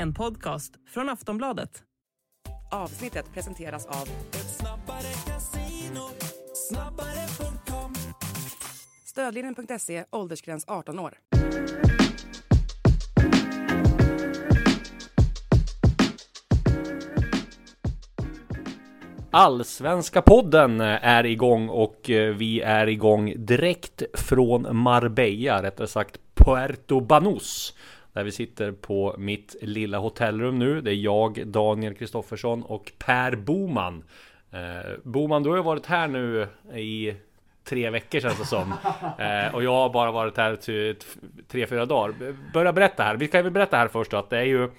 En podcast från Aftonbladet. Avsnittet presenteras av Stödlinjen.se, åldersgräns 18 år. Allsvenska podden är igång och eh, vi är igång direkt från Marbella, rättare sagt Puerto Banús. Där vi sitter på mitt lilla hotellrum nu. Det är jag, Daniel Kristoffersson och Per Boman. Eh, Boman, du har ju varit här nu i tre veckor känns det som. Eh, och jag har bara varit här till tre, fyra dagar. Börja berätta här. Vi kan väl berätta här först då att det är ju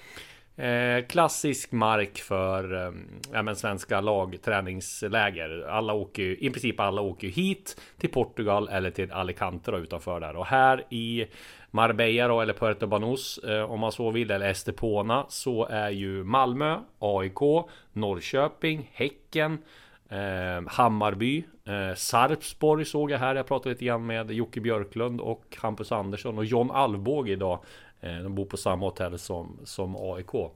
Eh, klassisk mark för eh, ja, men svenska lagträningsläger. Alla åker ju, i princip alla åker hit till Portugal eller till Alicante då, utanför där. Och här i Marbella då, eller Puerto Banús eh, om man så vill, eller Estepona, så är ju Malmö, AIK, Norrköping, Häcken, eh, Hammarby, eh, Sarpsborg såg jag här. Jag pratade lite grann med Jocke Björklund och Hampus Andersson och John Alvbåge idag. De bor på samma hotell som, som AIK.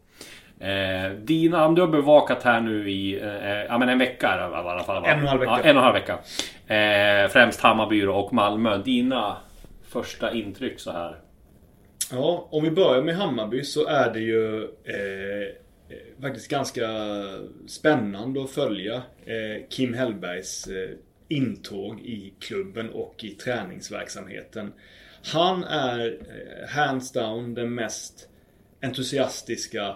Eh, Dina, du har bevakat här nu i eh, ja, men en vecka i alla fall. Va? En och en halv vecka. Ja, en och en halv vecka. Eh, främst Hammarby och Malmö. Dina första intryck så här? Ja, om vi börjar med Hammarby så är det ju eh, faktiskt ganska spännande att följa eh, Kim Hellbergs eh, intåg i klubben och i träningsverksamheten. Han är eh, hands down den mest entusiastiska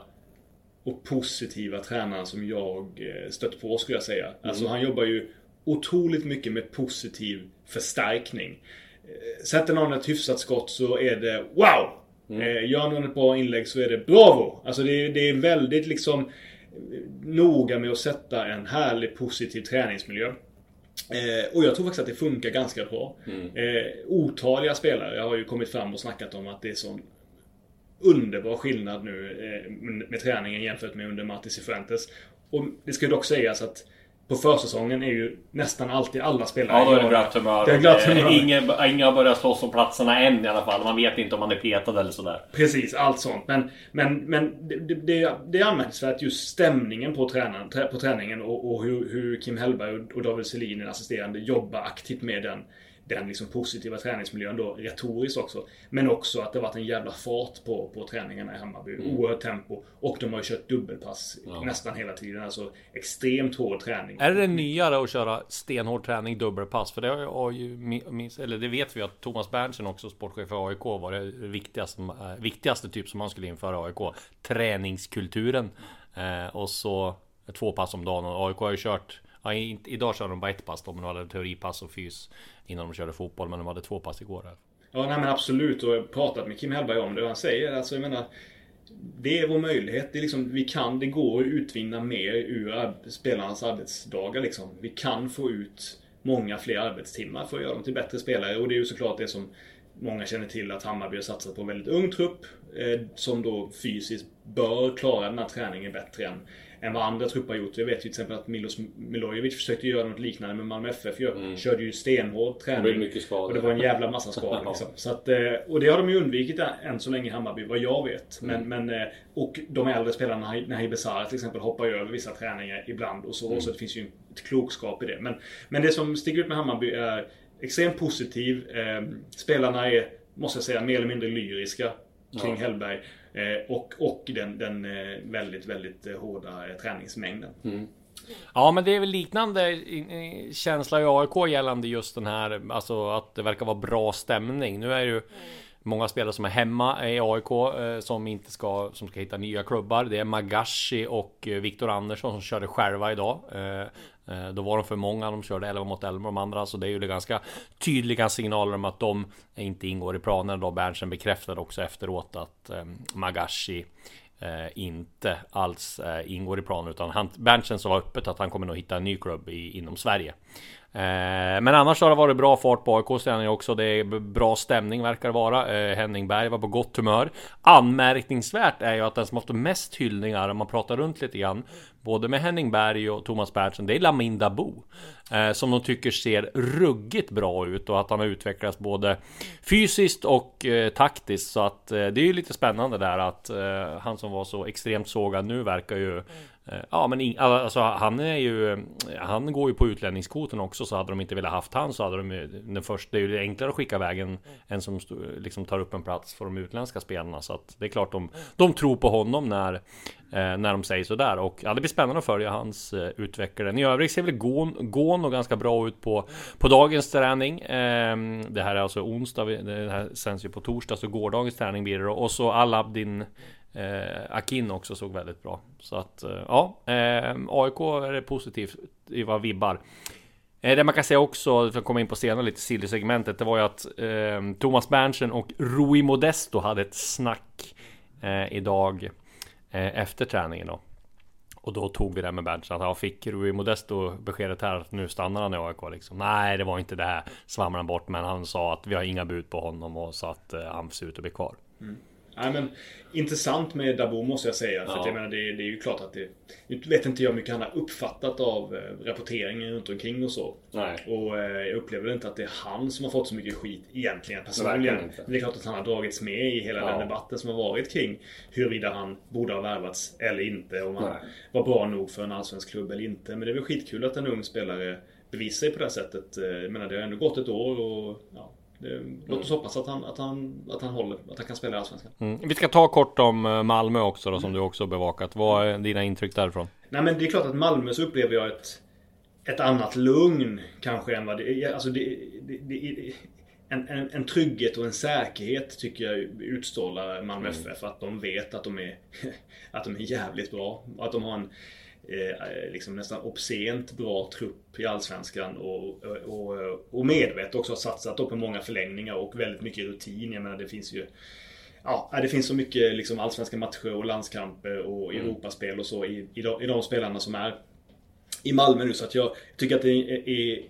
och positiva tränaren som jag eh, stött på skulle jag säga. Mm. Alltså han jobbar ju otroligt mycket med positiv förstärkning. Eh, sätter någon ett hyfsat skott så är det wow! Mm. Gör någon ett bra inlägg så är det bravo! Alltså det är, det är väldigt liksom noga med att sätta en härlig positiv träningsmiljö. Eh, och jag tror faktiskt att det funkar ganska bra. Mm. Eh, otaliga spelare har ju kommit fram och snackat om att det är sån underbar skillnad nu eh, med träningen jämfört med under Martin Cifuentes. Och det ska ju dock sägas att på försäsongen är ju nästan alltid alla spelare Ja, då är det glatt humör. Det är glatt humör. Ingen, ingen har börjat slåss om platserna än i alla fall. Man vet inte om man är petad eller sådär. Precis, allt sånt. Men, men, men det, det, det är anmärkningsvärt just stämningen på, tränaren, på träningen och, och hur, hur, Kim Hellberg och David Selin, den assisterande, jobbar aktivt med den den liksom positiva träningsmiljön då retoriskt också. Men också att det varit en jävla fart på, på träningarna i Hammarby. Mm. Oerhört tempo. Och de har ju kört dubbelpass ja. nästan hela tiden. Alltså extremt hård träning. Är det nyare att köra stenhård träning dubbelpass? För det har ju, eller det vet vi att Thomas Berntsen också, sportchef för AIK, var det viktigaste, äh, viktigaste typ som man skulle införa AIK. Träningskulturen. Eh, och så två pass om dagen. Och AIK har ju kört Ja, idag kör de bara ett pass då, men de hade teoripass och fys innan de körde fotboll. Men de hade två pass igår. Här. Ja, nej men absolut. Och jag har pratat med Kim Hellberg om det. Och han säger alltså, jag menar. Det är vår möjlighet. Det är liksom, vi kan, det går att utvinna mer ur spelarnas arbetsdagar liksom. Vi kan få ut många fler arbetstimmar för att göra dem till bättre spelare. Och det är ju såklart det som många känner till att Hammarby har satsat på en väldigt ung trupp. Eh, som då fysiskt bör klara den här träningen bättre än än vad andra trupper har gjort. Jag vet ju till exempel att Milos Milojevic försökte göra något liknande med Malmö FF. Mm. Körde ju stenhård träning. skador. Och det var en jävla massa skador. liksom. så att, eh, och det har de ju undvikit än så länge i Hammarby, vad jag vet. Men, mm. men, eh, och de äldre spelarna, Nahi Besara till exempel, hoppar ju över vissa träningar ibland och så. Mm. Så det finns ju ett klokskap i det. Men, men det som sticker ut med Hammarby är extremt positiv. Eh, spelarna är, måste jag säga, mer eller mindre lyriska kring ja. Hellberg. Eh, och, och den, den eh, väldigt, väldigt eh, hårda träningsmängden. Mm. Ja men det är väl liknande känsla i AIK gällande just den här Alltså att det verkar vara bra stämning. Nu är ju Många spelare som är hemma i AIK eh, som inte ska Som ska hitta nya klubbar. Det är Magashi och eh, Viktor Andersson som körde själva idag. Eh, då var de för många, de körde 11 mot 11 de andra. Så det är ju ganska tydliga signaler om att de inte ingår i planen. Då Berntsen bekräftade också efteråt att Magashi inte alls ingår i planen. Utan han, Berntsen sa öppet att han kommer nog hitta en ny klubb i, inom Sverige. Eh, men annars har det varit bra fart på AIKs träning också. Det är bra stämning verkar det vara. Eh, Henning Berg var på gott humör. Anmärkningsvärt är ju att den som haft mest hyllningar, om man pratar runt lite grann, både med Henning Berg och Thomas Berntsen, det är Laminda Bo! Eh, som de tycker ser ruggigt bra ut och att han har utvecklats både fysiskt och taktiskt. Så att det är ju lite spännande där att han som var så extremt sågad nu verkar ju Eh, ja men alltså, han är ju Han går ju på utlänningskvoten också så hade de inte velat haft han så hade de den första Det är ju enklare att skicka vägen mm. En som liksom tar upp en plats för de utländska spelarna. Så att det är klart de De tror på honom när eh, När de säger sådär. Och ja, det blir spännande att följa hans eh, I övrigt ser väl Gån, Gån och ganska bra ut på På dagens träning. Eh, Det här är alltså onsdag Det här sänds ju på torsdag så gårdagens träning blir det då. Och så Alabdin Eh, Akin också såg väldigt bra. Så att eh, ja, eh, AIK är positivt i vad vibbar. Eh, det man kan säga också, för att komma in på senare lite silly-segmentet, det var ju att eh, Thomas Berntsen och Rui Modesto hade ett snack eh, idag eh, efter träningen då. Och då tog vi det med Berntsen, att jag fick Rui Modesto beskedet här att nu stannar han i AIK liksom. Nej, det var inte det här, svamlade han bort, men han sa att vi har inga bud på honom och så att eh, han ser ut att bli kvar. Mm. Nej, men, intressant med Dabo måste jag säga. För ja. jag menar, det, det, är ju klart att det... Nu vet inte jag hur mycket han har uppfattat av eh, rapporteringen runt omkring och så. Nej. Och eh, jag upplever inte att det är han som har fått så mycket skit egentligen personligen. Men det är klart att han har dragits med i hela ja. den debatten som har varit kring huruvida han borde ha värvats eller inte. Om han Nej. var bra nog för en allsvensk klubb eller inte. Men det är väl skitkul att en ung spelare bevisar sig på det här sättet. Eh, jag menar, det har ändå gått ett år och ja, låt oss hoppas att han, att, han, att han håller, att han kan spela i Allsvenskan. Mm. Vi ska ta kort om eh, Malmö också då, som du också bevakat. Vad är dina intryck därifrån? Nej men det är klart att Malmö så upplever jag ett, ett annat lugn kanske än vad det är. Alltså det, det, det, en, en, en trygghet och en säkerhet tycker jag utstrålar Malmö mm. FF. Att de vet att de är, att de är jävligt bra. Att de har en eh, liksom nästan obscent bra trupp i Allsvenskan och, och, och medvetet också har satsat på många förlängningar och väldigt mycket rutin. Jag menar det finns ju Ja, det finns så mycket liksom allsvenska matcher och landskamper och mm. Europaspel och så i, i, de, i de spelarna som är i Malmö nu. Så att jag tycker att det är,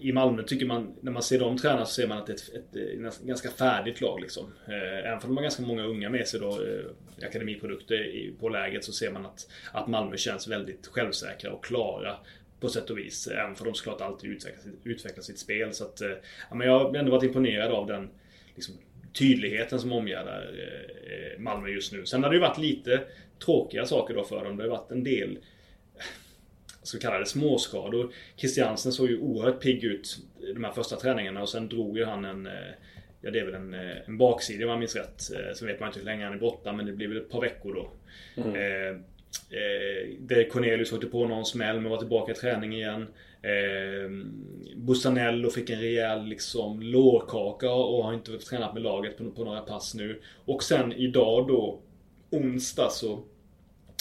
i Malmö tycker man, när man ser dem träna så ser man att det är ett, ett, ett ganska färdigt lag liksom. Eh, även om de har ganska många unga med sig då, eh, akademiprodukter på läget så ser man att, att Malmö känns väldigt självsäkra och klara på sätt och vis. Även för de såklart alltid utveckla, utveckla sitt spel. Så att, eh, ja, men jag har ändå varit imponerad av den liksom, tydligheten som omgärdar eh, Malmö just nu. Sen har det ju varit lite tråkiga saker då för dem. Det har varit en del så kallade småskador. Christiansen såg ju oerhört pigg ut de här första träningarna och sen drog ju han en eh, Ja det är väl en, eh, en baksida om jag minns rätt. Eh, sen vet man inte hur länge han är borta men det blir väl ett par veckor då. Mm. Eh, eh, Cornelius åkte på någon smäll men var tillbaka i träning igen. Eh, Bussanello fick en rejäl liksom lårkaka och har inte tränat med laget på, på några pass nu. Och sen idag då onsdag så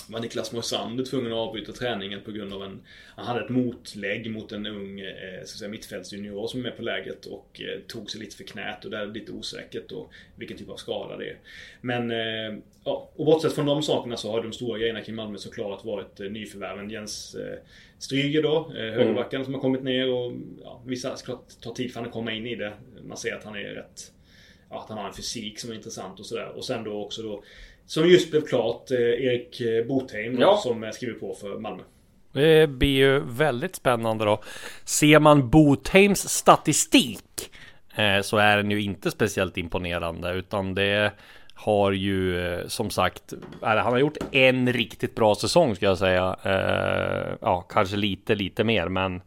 var Niklas Moisander tvungen att avbryta träningen på grund av en... Han hade ett motlägg mot en ung eh, så säga, mittfältsjunior som är med på läget och eh, tog sig lite för knät och det är lite osäkert då vilken typ av skada det är. Men eh, ja, och bortsett från de sakerna så har de stora grejerna kring Malmö såklart varit eh, nyförvärven. Jens eh, Stryger då, eh, högerbacken mm. som har kommit ner och ja, vissa såklart tar tid för honom att komma in i det. Man ser att han är rätt ja, att han har en fysik som är intressant och sådär. Och sen då också då som just blev klart, eh, Erik eh, Botheim ja. som skriver på för Malmö. Det blir ju väldigt spännande då. Ser man Botheims statistik eh, så är den ju inte speciellt imponerande utan det har ju som sagt, han har gjort en riktigt bra säsong ska jag säga. Ja, kanske lite, lite mer, men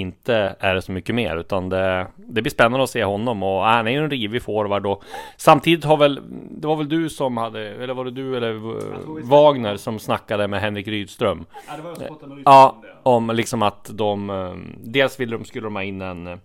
inte är det så mycket mer utan det, det blir spännande att se honom och han är ju en rivig forward och samtidigt har väl det var väl du som hade eller var det du eller Wagner som snackade med Henrik Rydström? Ja, det var jag som med Rydström Ja, om liksom att de eh, dels ville de skulle de ha in en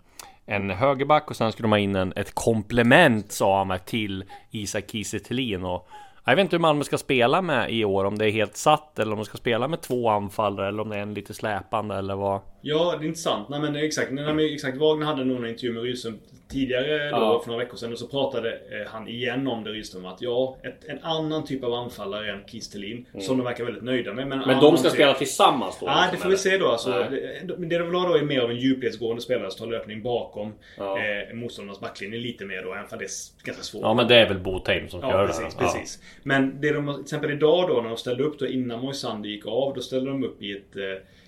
en högerback och sen skulle de ha in en, ett komplement sa han till Isak Kiese och jag vet inte hur Malmö ska spela med i år, om det är helt satt eller om de ska spela med två anfallare eller om det är en lite släpande eller vad? Ja, det är intressant. Nej men exakt. Nej, men exakt. Wagner hade nog en intervju med Rydström tidigare då, Ja. för några veckor sedan. Och så pratade eh, han igen om det Rydström. Att ja, ett, en annan typ av anfallare än Kistelin. Som de verkar väldigt nöjda med. Men, Mm. Men de ska typ- spela tillsammans då? Nej, liksom, det får vi se då. Alltså, det, det de vill ha då är mer av en djupledsgående spelare som tar löpning bakom Ja. eh, motståndarnas backlinje lite mer då. Även för det är ganska svårt. Ja men det är väl Botheim som ska Ja göra precis, det? här. precis. Men det de till exempel idag då när de ställde upp då innan Moisander gick av. Då ställde de upp i ett eh,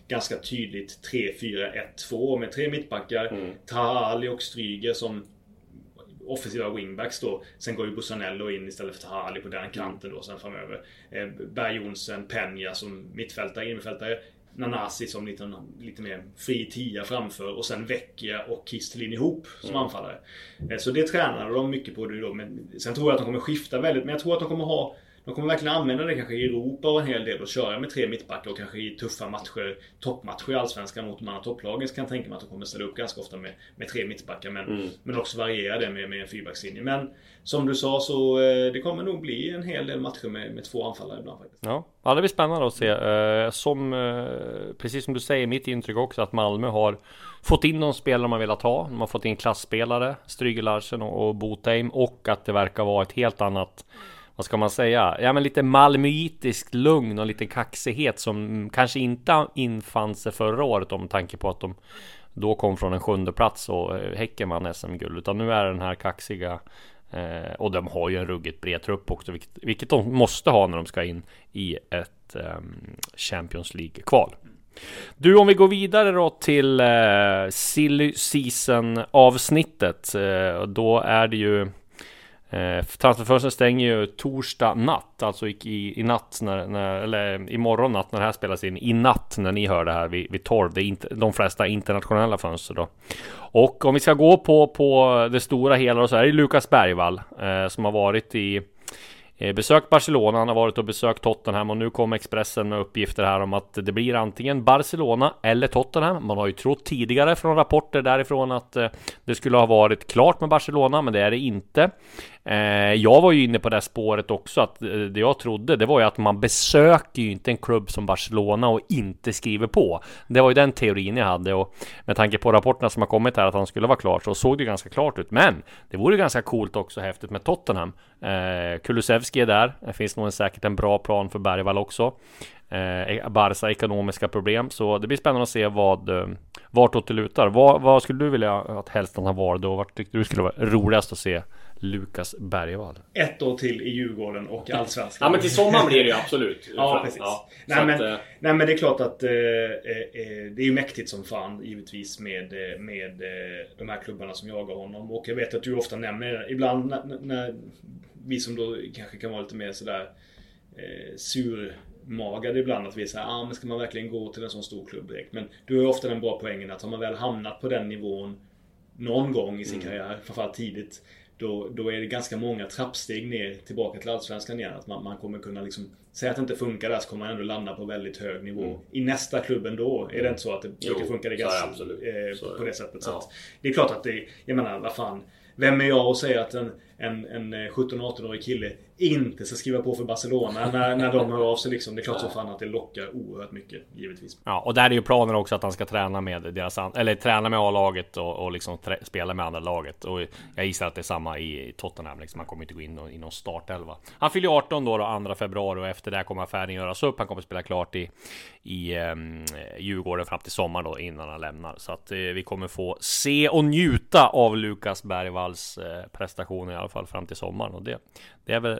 ganska tydligt 3-4-1-2 med tre mittbackar. Mm. Tahali och Stryger som offensiva wingbacks då. Sen går ju Busanello in istället för Tahali på den kanten då sen framöver. Eh, Berg Jonsen, Peña som mittfältare, innerfältare. Nanasi som lite, lite mer fri tia framför och sen Vecchia och Kistelin ihop som anfallare. Eh, Så det tränade de mycket på det då. Men sen tror jag att de kommer skifta väldigt. Men jag tror att de kommer ha de kommer verkligen använda det kanske i Europa och en hel del och köra med tre mittbackar och kanske i tuffa matcher, toppmatcher i Allsvenskan mot de andra topplagen så kan jag tänka mig att de kommer ställa upp ganska ofta med, med tre mittbackar men, men också variera det med, med en fyrbackslinje. Men som du sa så eh, det kommer nog bli en hel del matcher med, med två anfallare ibland faktiskt. Ja, ja det blir spännande att se. Eh, Som, eh, precis som du säger, mitt intryck också att Malmö har fått in de spelare man velat ha. De har fått in klassspelare, Stryger Larsen och, och Botheim och att det verkar vara ett helt annat vad ska man säga? Ja men lite malmöitiskt lugn och lite kaxighet som kanske inte infann sig förra året om tanke på att de då kom från en sjunde plats och eh, Häcken vann SM-guld. Utan nu är den här kaxiga eh, och de har ju en ruggigt bred trupp också, vilket, vilket de måste ha när de ska in i ett ehm, Champions League-kval. Du, om vi går vidare då till eh, Silly Season avsnittet. Eh, då är det ju Eh, transferfönstret stänger ju torsdag natt, alltså i, i, i natt, när, när, eller imorgon natt när det här spelas in. I natt när ni hör det här vid, vid 12. Det är inte, de flesta internationella fönster då. Och om vi ska gå på, på det stora hela då, så är det Lukas Bergvall eh, som har varit i Eh, besökt Barcelona, han har varit och besökt Tottenham och nu kom Expressen med uppgifter här om att det blir antingen Barcelona eller Tottenham. Man har ju trott tidigare från rapporter därifrån att eh, det skulle ha varit klart med Barcelona, men det är det inte. Eh, jag var ju inne på det spåret också, att det jag trodde, det var ju att man besöker ju inte en klubb som Barcelona och inte skriver på. Det var ju den teorin jag hade och med tanke på rapporterna som har kommit här att han skulle vara klar så såg det ganska klart ut. Men det vore ganska coolt också häftigt med Tottenham. Eh, Kulusevski är där. Det finns nog en, säkert en bra plan för Bergvall också. Eh, Barca ekonomiska problem, så det blir spännande att se vad eh, vartåt det lutar. Vad, vad skulle du vilja att helst han var då? Vart tyckte du skulle vara roligast att se Lukas Bergvall? Ett år till i Djurgården och Allsvenskan. Ja men till sommaren blir det ju absolut. Ja, precis. Så nej, att, men, eh, nej men det är klart att eh, eh, det är ju mäktigt som fan givetvis med, med eh, de här klubbarna som jagar honom. Och jag vet att du ofta nämner. Ibland när, när vi som då kanske kan vara lite mer sådär eh, surmagade ibland att vi säger ah, men ska man verkligen gå till en sån stor klubb direkt? Men du har ju ofta den bra poängen att har man väl hamnat på den nivån någon gång i sin karriär, framförallt tidigt. Då, då är det ganska många trappsteg ner tillbaka till Allsvenskan igen. Att man, man kommer kunna liksom Säg att det inte funkar där så kommer man ändå landa på väldigt hög nivå. I nästa klubb ändå. Är det inte så att det Jo, brukar funka det så ganska, eh, Så på det. sättet? Så Ja. att, det är klart att det Jag menar, vad fan. Vem är jag att säga att en, en, en eh, 17-18-årig kille inte ska skriva på för Barcelona när, när de hör av sig liksom. Det är klart som fan att det lockar oerhört mycket, givetvis. Ja, och där är ju planen också att han ska träna med deras, eller träna med A-laget och, och liksom trä- spela med andra laget. Och jag gissar att det är samma i Tottenham, liksom. han kommer inte gå in i någon startelva. Han fyller ju 18 då, då, 2 februari och efter det kommer affären göras upp. Han kommer spela klart i, i um, Djurgården fram till sommar då innan han lämnar. Så att eh, vi kommer få se och njuta av Lukas Bergvalls eh, prestationer i alla fall fram till sommaren och det, det är väl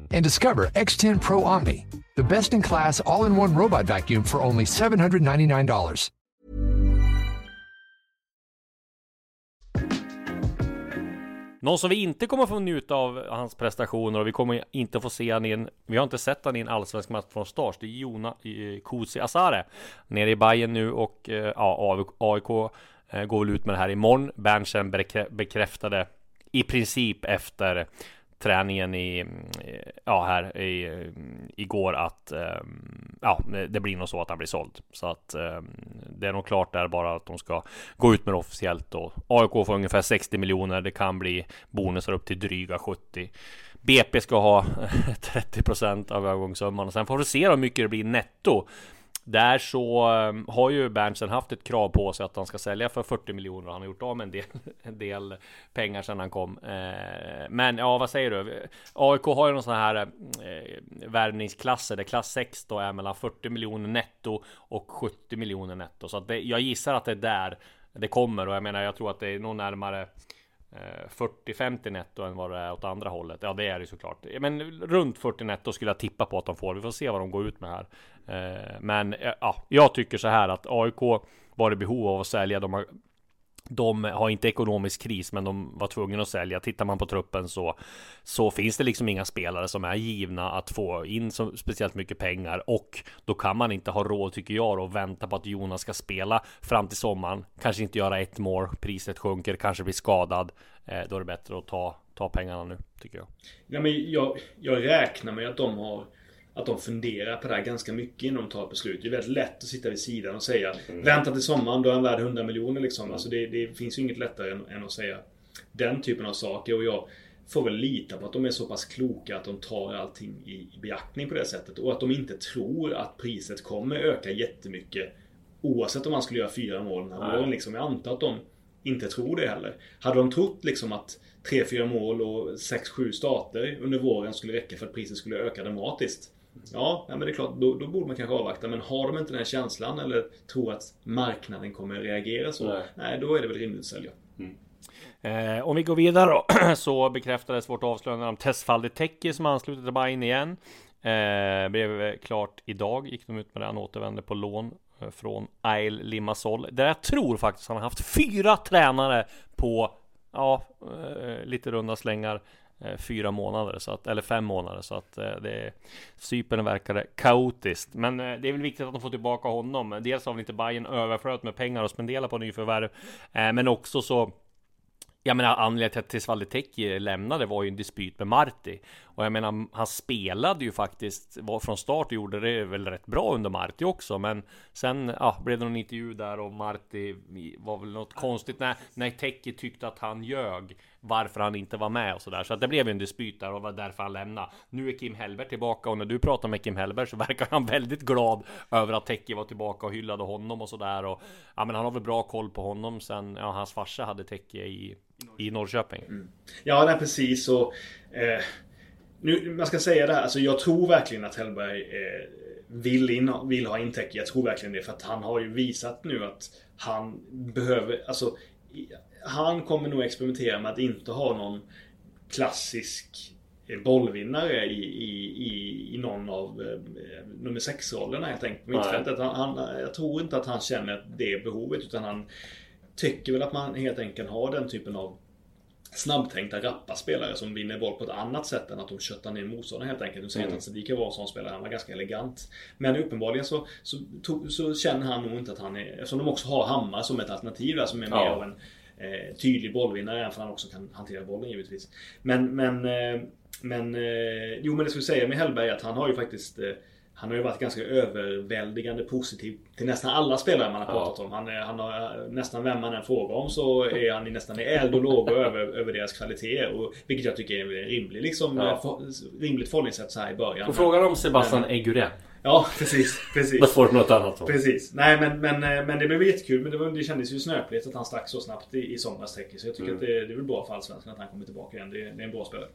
and discover X10 Pro Omni, the best in class all in one robot vacuum for only $799. Någon som vi inte kommer få njuta av hans prestationer och vi kommer inte få se han i en Vi har inte sett han i en allsvensk match från start Det är Jona eh, Kusi Asare Nere i Bayern nu och eh, ja, AIK eh, går väl ut med det här imorgon. Berntsen bekräftade i princip efter träningen i, ja, här i, igår att ehm, ja, det blir nog så att han blir såld. Så att ehm, det är nog klart där bara att de ska gå ut med det officiellt då. AIK får ungefär 60 miljoner. Det kan bli bonusar upp till dryga 70. BP ska ha 30 procent av övergångssumman och sen får vi se hur mycket det blir netto. Där så ehm, har ju Berntsen haft ett krav på sig att han ska sälja för 40 miljoner. och Han har gjort av med en del, en del pengar sedan han kom. Eh, men ja, vad säger du? AIK har ju någon sån här eh, värvningsklasser där klass 6 då är mellan 40 miljoner netto och 70 miljoner netto. Så att det, jag gissar att det är där det kommer och jag menar, jag tror att det är nog närmare Eh, 40-50 netto än vad det är åt andra hållet. Ja, det är det såklart. Men runt 40 netto skulle jag tippa på att de får. Vi får se vad de går ut med här. Eh, men eh, ja, jag tycker så här att AIK var i behov av att sälja. De har de har inte ekonomisk kris, men de var tvungna att sälja. Tittar man på truppen så, så finns det liksom inga spelare som är givna att få in så speciellt mycket pengar och då kan man inte ha råd, tycker jag, att vänta på att Jonas ska spela fram till sommaren. Kanske inte göra ett mål, priset sjunker, kanske blir skadad. Eh, då är det bättre att ta, ta pengarna nu, tycker jag. Ja, men jag, jag räknar med att de har att de funderar på det här ganska mycket innan de tar ett beslut. Det är väldigt lätt att sitta vid sidan och säga mm. Vänta till sommaren, då är han värd 100 miljoner liksom. Mm. Alltså det, det, finns ju inget lättare än, än, att säga den typen av saker. Och jag får väl lita på att de är så pass kloka att de tar allting i, i beaktning på det sättet. Och att de inte tror att priset kommer öka jättemycket. Oavsett om man skulle göra fyra mål den här våren. Liksom. Jag antar att de inte tror det heller. Hade de trott liksom att 3-4 mål och 6-7 starter under våren skulle räcka för att priset skulle öka dramatiskt. Ja, ja men det är klart, då, då, borde man kanske avvakta. Men har de inte den känslan eller tror att marknaden kommer reagera så, nej, nej då är det väl rimligt att sälja. Mm. Eh, om vi går vidare då, så bekräftades vårt avslöjande om Tesfalde Teki som anslutit till Bayern igen. Eh, blev klart idag, gick de ut med det. Han återvände på lån eh, från Ail Limassol. Där jag tror faktiskt han har haft fyra tränare på, ja, eh, lite runda slängar. Eh, fyra månader, så att, eller fem månader. Så att eh, det Cypern verkar kaotiskt. Men eh, det är väl viktigt att de får tillbaka honom. Dels har väl inte Bayern överflöd med pengar att spendera på nyförvärv. Men också så jag menar anledningen till att Tesvaldeteki lämnade var ju en dispyt med Marti. Och jag menar han spelade ju faktiskt var från start och gjorde det väl rätt bra under Marti också. Men sen ja, blev det någon intervju där och Marti var väl något konstigt när, när Teki tyckte att han ljög varför han inte var med och sådär. Så att det blev en dispyt där och var därför han lämnade. Nu är Kim Hellberg tillbaka och när du pratar med Kim Hellberg så verkar han väldigt glad över att Teki var tillbaka och hyllade honom och sådär. Och ja, men han har väl bra koll på honom sen ja, hans farsa hade Teki i, i Norrköping. Mm. Ja, nej, precis. Och, eh, nu, man ska säga det här, alltså jag tror verkligen att Hellberg eh, vill, in, vill ha in Jag tror verkligen det. För att han har ju visat nu att han behöver, alltså han kommer nog experimentera med att inte ha någon klassisk eh, bollvinnare i, i, i, i någon av eh, nummer 6-rollerna helt enkelt på mittfältet. Han, han, jag tror inte att han känner det behovet utan han tycker väl att man helt enkelt har den typen av snabbtänkta rappa spelare som vinner boll på ett annat sätt än att de köttar ner motståndaren helt enkelt. Nu säger mm. inte att Sadiq var en sån spelare, han var ganska elegant. Men uppenbarligen så, så, så, känner han nog inte att han är, eftersom de också har Hammar som ett alternativ där som är mer ja. av en eh, tydlig bollvinnare, även för han också kan hantera bollen givetvis. Men, men, eh, men eh, jo men det skulle säga med Hellberg att han har ju faktiskt eh, han har ju varit ganska överväldigande positiv till nästan alla spelare man har pratat ja. om. Han, han har nästan vem man än frågar om så är han nästan i eld och lågor över, över deras kvaliteter. Och, vilket jag tycker är rimligt, liksom, ja. för, rimligt förhållningssätt så här i början. Och frågan om Sebastian Eguren. Ja, precis. precis. Då får du något annat då. Precis. Nej, men, men, eh, men det blev jättekul. Men det, var, det kändes ju snöpligt att han stack så snabbt i, i somras. Så jag tycker mm. att det, det är väl bra för Allsvenskan att han kommer tillbaka igen. Det, det är en bra spelare.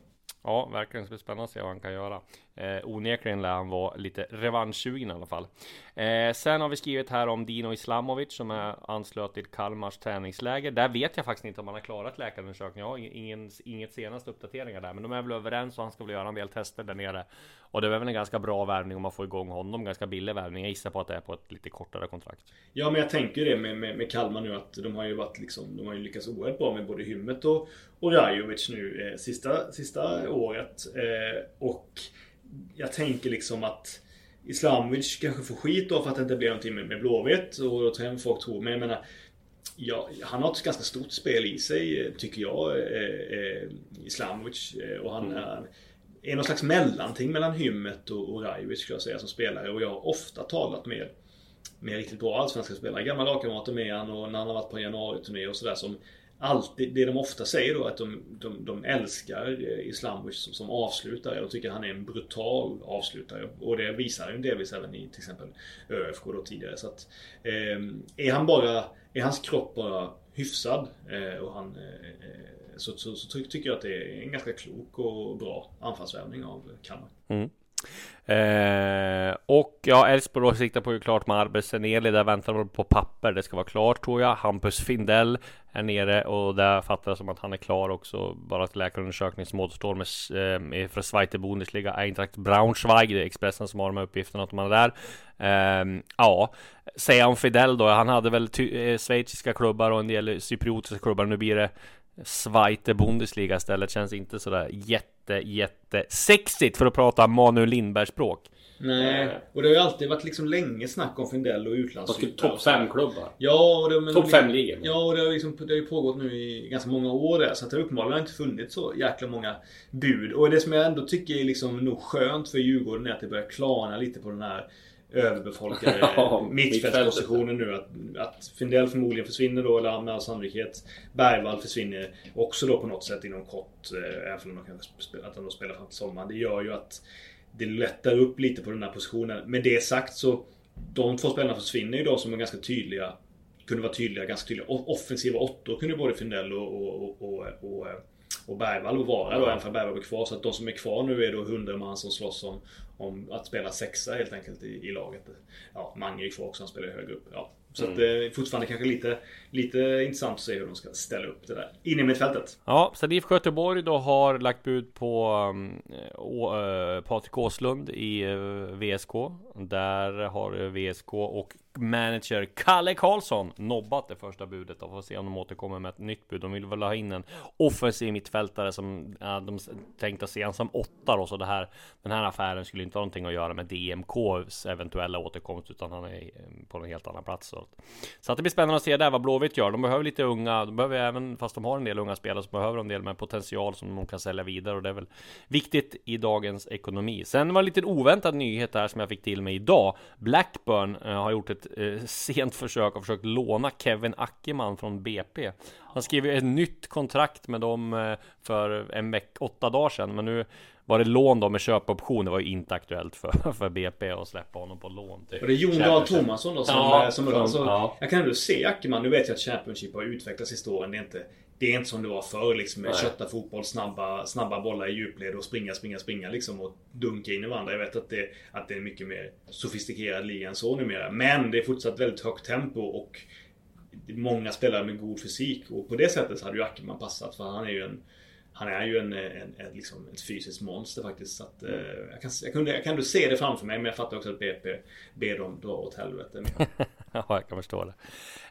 Ja, verkligen. Det blir spännande att se vad han kan göra. Eh, onekligen lär han vara lite revanschsugen i alla fall. Eh, sen har vi skrivit här om Dino Islamovic som är anslöt till Kalmars träningsläger. Där vet jag faktiskt inte om han har klarat läkarundersökningen. Jag har ingen, inget senaste uppdateringar där, men de är väl överens och han ska väl göra en del tester där nere. Och det är väl en ganska bra värvning om man får igång honom. Ganska billig värvning. Jag gissar på att det är på ett lite kortare kontrakt. Ja, men jag tänker det med, med, med Kalmar nu att de har ju varit liksom, de har ju lyckats oerhört bra med både Hymmet och, och Rajovic nu eh, sista, sista året. Eh, och jag tänker liksom att Islamovic kanske får skit då för att det inte blir någonting med, med Blåvitt och då tror folk tror. Men jag menar Ja, han har ett ganska stort spel i sig tycker jag, eh, Islamovic. Och han mm. är, är någon slags mellanting mellan Hymmet och, och Rajovic skulle jag säga som spelare. Och jag har ofta talat med, med riktigt bra allsvenska spelare. Gamla lagkamrater med han och när han har varit på januari-turné och sådär som alltid, det de ofta säger då att de, de, de älskar eh, Islamovic som, som avslutare och tycker han är en brutal avslutare. Och det visar han delvis även i till exempel ÖFK då tidigare. Så att, eh, är han bara, är hans kropp bara hyfsad eh, och han eh, eh så, så, så, tycker jag att det är en ganska klok och bra anfallsvärvning av Kalmar. Mm. Eh, och ja, Elfsborg siktar på ju klart med Arbetseneli. Där väntar de på papper. Det ska vara klart tror jag. Hampus Findell är nere och där fattar jag som att han är klar också. Bara att läkarundersökning som återstår med eh, för Zweite Bundesliga Eintracht Braunschweig. Det är Expressen som har de här uppgifterna att man är där. Eh, ja, säga om Fidel då. Han hade väl eh, schweiziska klubbar och en del cypriotiska klubbar. Nu blir det Zweite Bundesliga istället känns inte sådär jätte, jätte sexigt för att prata Manuel Lindbergs språk. Nej, och det har ju alltid varit liksom länge snack om Findell och utlandsflyttar. Topp 5 klubbar. Ja, Topp 5 ligor. Ja, och det har, liksom, det har ju pågått nu i ganska många år där. Så att det uppenbarligen inte funnits så jäkla många bud. Och det som jag ändå tycker är liksom nog skönt för Djurgården är att det börjar klarna lite på den här överbefolkade ja, mittfältspositionen nu. Att, att Findell förmodligen försvinner då, eller med all sannolikhet. Bergvall försvinner också då på något sätt inom kort. Eh, även om de kan spela, att de då spelar fram till sommaren. Det gör ju att det lättar upp lite på den här positionen. Med det sagt så de två spelarna försvinner ju de som är ganska tydliga. Kunde vara tydliga, ganska tydliga. Offensiva åttor kunde både Findell och, och, och, och, och Bergvall vara då, även om Bergvall är kvar. Så att de som är kvar nu är då 100 man som slåss om, om att spela sexa helt enkelt i, i laget. Ja, Mange är kvar också, han spelar högre upp. Ja. Så mm. att det är fortfarande kanske lite, lite intressant att se hur de ska ställa upp det där inne i mittfältet. Ja, IFK Göteborg då har lagt bud på um, uh, Patrik Åslund i uh, VSK. Där har VSK och manager Kalle Karlsson nobbat det första budet och får se om de återkommer med ett nytt bud. De vill väl ha in en offensiv mittfältare som ja, de tänkte se han som åtta då, så det här den här affären skulle inte ha någonting att göra med DMKs eventuella återkomst utan han är eh, på en helt annan plats. Så, så att det blir spännande att se där vad Blåvitt gör. De behöver lite unga, de behöver även fast de har en del unga spelare så behöver de en del med potential som de kan sälja vidare och det är väl viktigt i dagens ekonomi. Sen var det lite oväntad nyhet här som jag fick till mig idag. Blackburn eh, har gjort ett eh, sent försök och försökt låna Kevin Ackerman från BP. Han skrev ett nytt kontrakt med dem eh, för en vecka, åtta dagar sedan, men nu var det lån då med köpoption. Det var ju inte aktuellt för, för BP att släppa honom på lån. Till och det är Jon Dahl Tomasson då som, ja, som, som, som ja. Jag kan ändå se Ackerman. Nu vet jag att Championship har utvecklats i åren. Det är inte det är inte som det var förr liksom med kötta fotboll, snabba, snabba bollar i djupled och springa, springa, springa liksom och dunka in i varandra. Jag vet att det, att det är mycket mer sofistikerad liga än så numera. Men det är fortsatt väldigt högt tempo och många spelare med god fysik. Och på det sättet hade ju Ackerman passat för han är ju en han är ju en, en, en, liksom ett fysiskt monster faktiskt. Så att, eh, jag, kan, jag, kunde, jag kan se det framför mig men jag fattar också att BP ber dem dra åt helvete. ja, jag kan förstå det.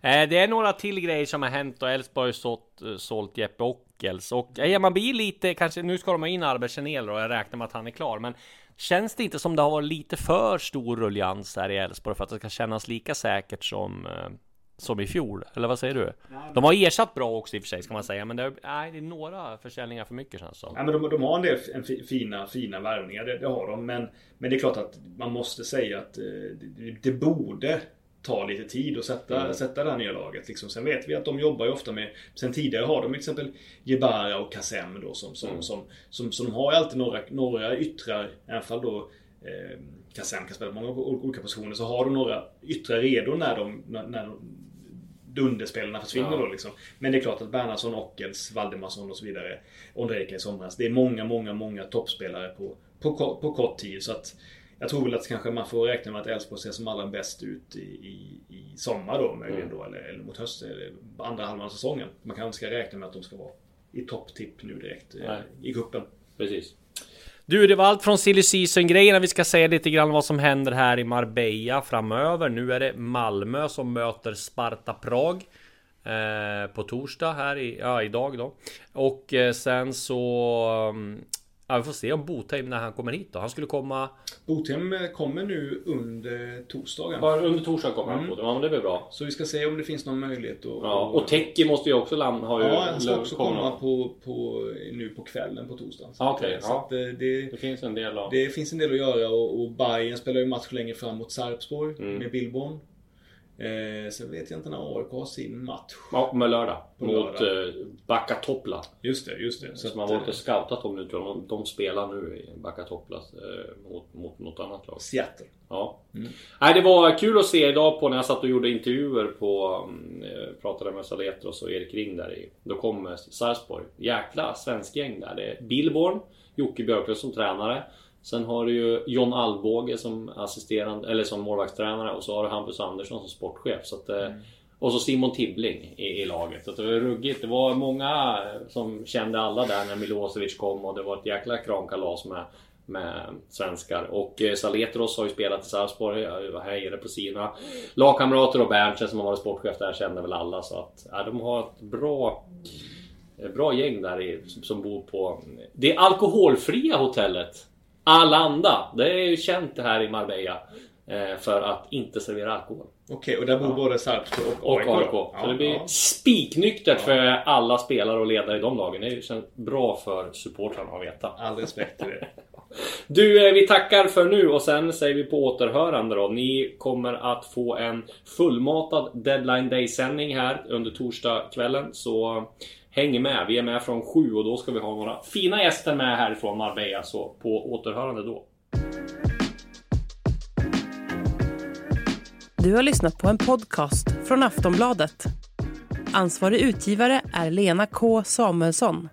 Eh, det är några till grejer som har hänt och Elfsborg sålt, eh, sålt Jeppe Ockels. Och ja, man blir lite, kanske, nu ska de ha in Arber Chanel och jag räknar med att han är klar. Men känns det inte som det har varit lite för stor ruljans här i Elfsborg för att det ska kännas lika säkert som eh, som i fjol, eller vad säger du? De har ersatt bra också i och för sig ska man säga Men det är, nej, det är några försäljningar för mycket känns det som ja, men de, de har en del fina, fina värvningar det, det, har de men, men det är klart att man måste säga att eh, det, det borde ta lite tid att sätta, mm. sätta det här nya laget. Liksom. Sen vet vi att de jobbar ju ofta med... Sen tidigare har de till exempel Jebara och Kassem då som, som, mm. som, som, som, de har ju alltid några, några yttrar, alla fall då eh, Kassem kan spela på många olika positioner, så har de några yttrar redo när de, när, när dunderspelarna försvinner ja. då liksom. Men det är klart att Bernhardsson, Ockels, Valdemarsson och så vidare. Ondrejka i somras. Det är många, många, många toppspelare på, på, på kort tid. Så att jag tror väl att kanske man får räkna med att Elfsborg ser som allra bäst ut i, i, i sommar då möjligen mm. då. Eller, eller mot hösten, eller andra halvan av säsongen. Man kanske ska räkna med att de ska vara i topptipp nu direkt eh, i kuppen. Precis. Du, det var allt från silly season grejerna. Vi ska säga lite grann vad som händer här i Marbella framöver. Nu är det Malmö som möter Sparta Prag. Eh, på torsdag här i, ja idag då. Och eh, sen så um, Ja, vi får se om Botheim när han kommer hit då. Han skulle komma... Botheim kommer nu under torsdagen. Bara under torsdag kommer han Mm. på det. Ja, men det blir bra. Så vi ska se om det finns någon möjlighet att... Ja, och Teki måste ju också landa. Har ju Ja, han ska också komma då. på, på, nu på kvällen på torsdagen. Så Ja, att, okej, så ja. eh, det, Det finns en del av... det finns en del att göra och, och Bayern spelar ju match längre fram mot Sarpsborg Mm. med Billborn. Eh, sen vet jag inte när AIK har sin match. Ja, med lördag. På mot lördag. eh, Backa Toppla. Just det, just det. Så att, har varit eh, och scoutat dem nu tror jag. De, de spelar nu i Backa Toppla eh, mot, mot något annat lag. Seattle. Ja. Nej, det var kul att se idag på när jag satt och gjorde intervjuer på... mm, eh, Pratade med Saletros och Erik Ring där i. Då kom eh, Sarpsborg. Jäkla svensk gäng där. Det är Billborn, Jocke Björklund som tränare. Sen har du ju John Alvbåge som assisterande, eller som målvaktstränare och så har du Hampus Andersson som sportchef. Så att, eh, Och så Simon Tibbling i, i laget. Så det var ruggigt. Det var många eh, som kände alla där när Milosevic kom och det var ett jäkla kramkalas med med svenskar. Och eh, Saletros har ju spelat i Sarpsborg. Jag hejade på sina lagkamrater och Berntsen som har varit sportchef där känner väl alla. Så att ja, de har ett bra Bra gäng där i, som- som bor på det alkoholfria hotellet Alanda. Det är ju känt det här i Marbella eh, För att inte servera alkohol. Okej, och där bor både Sarpsborg och Och AIK. AIK. då? Så det blir ja. spiknyktert för alla spelare och ledare i de lagen. Det känns bra för supportrarna att veta. All respekt till det. Du, eh, vi tackar för nu och sen säger vi på återhörande då. Ni kommer att få en fullmatad Deadline Day-sändning här under torsdagskvällen. Så häng med. Vi är med från sju och då ska vi ha några fina gäster med härifrån Marbella. Så på återhörande då. Du har lyssnat på en podcast från Aftonbladet. Ansvarig utgivare är Lena K Samuelsson.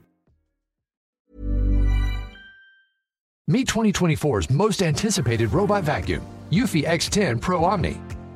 Meet 2024's most anticipated robot vacuum, Eufy X10 Pro Omni.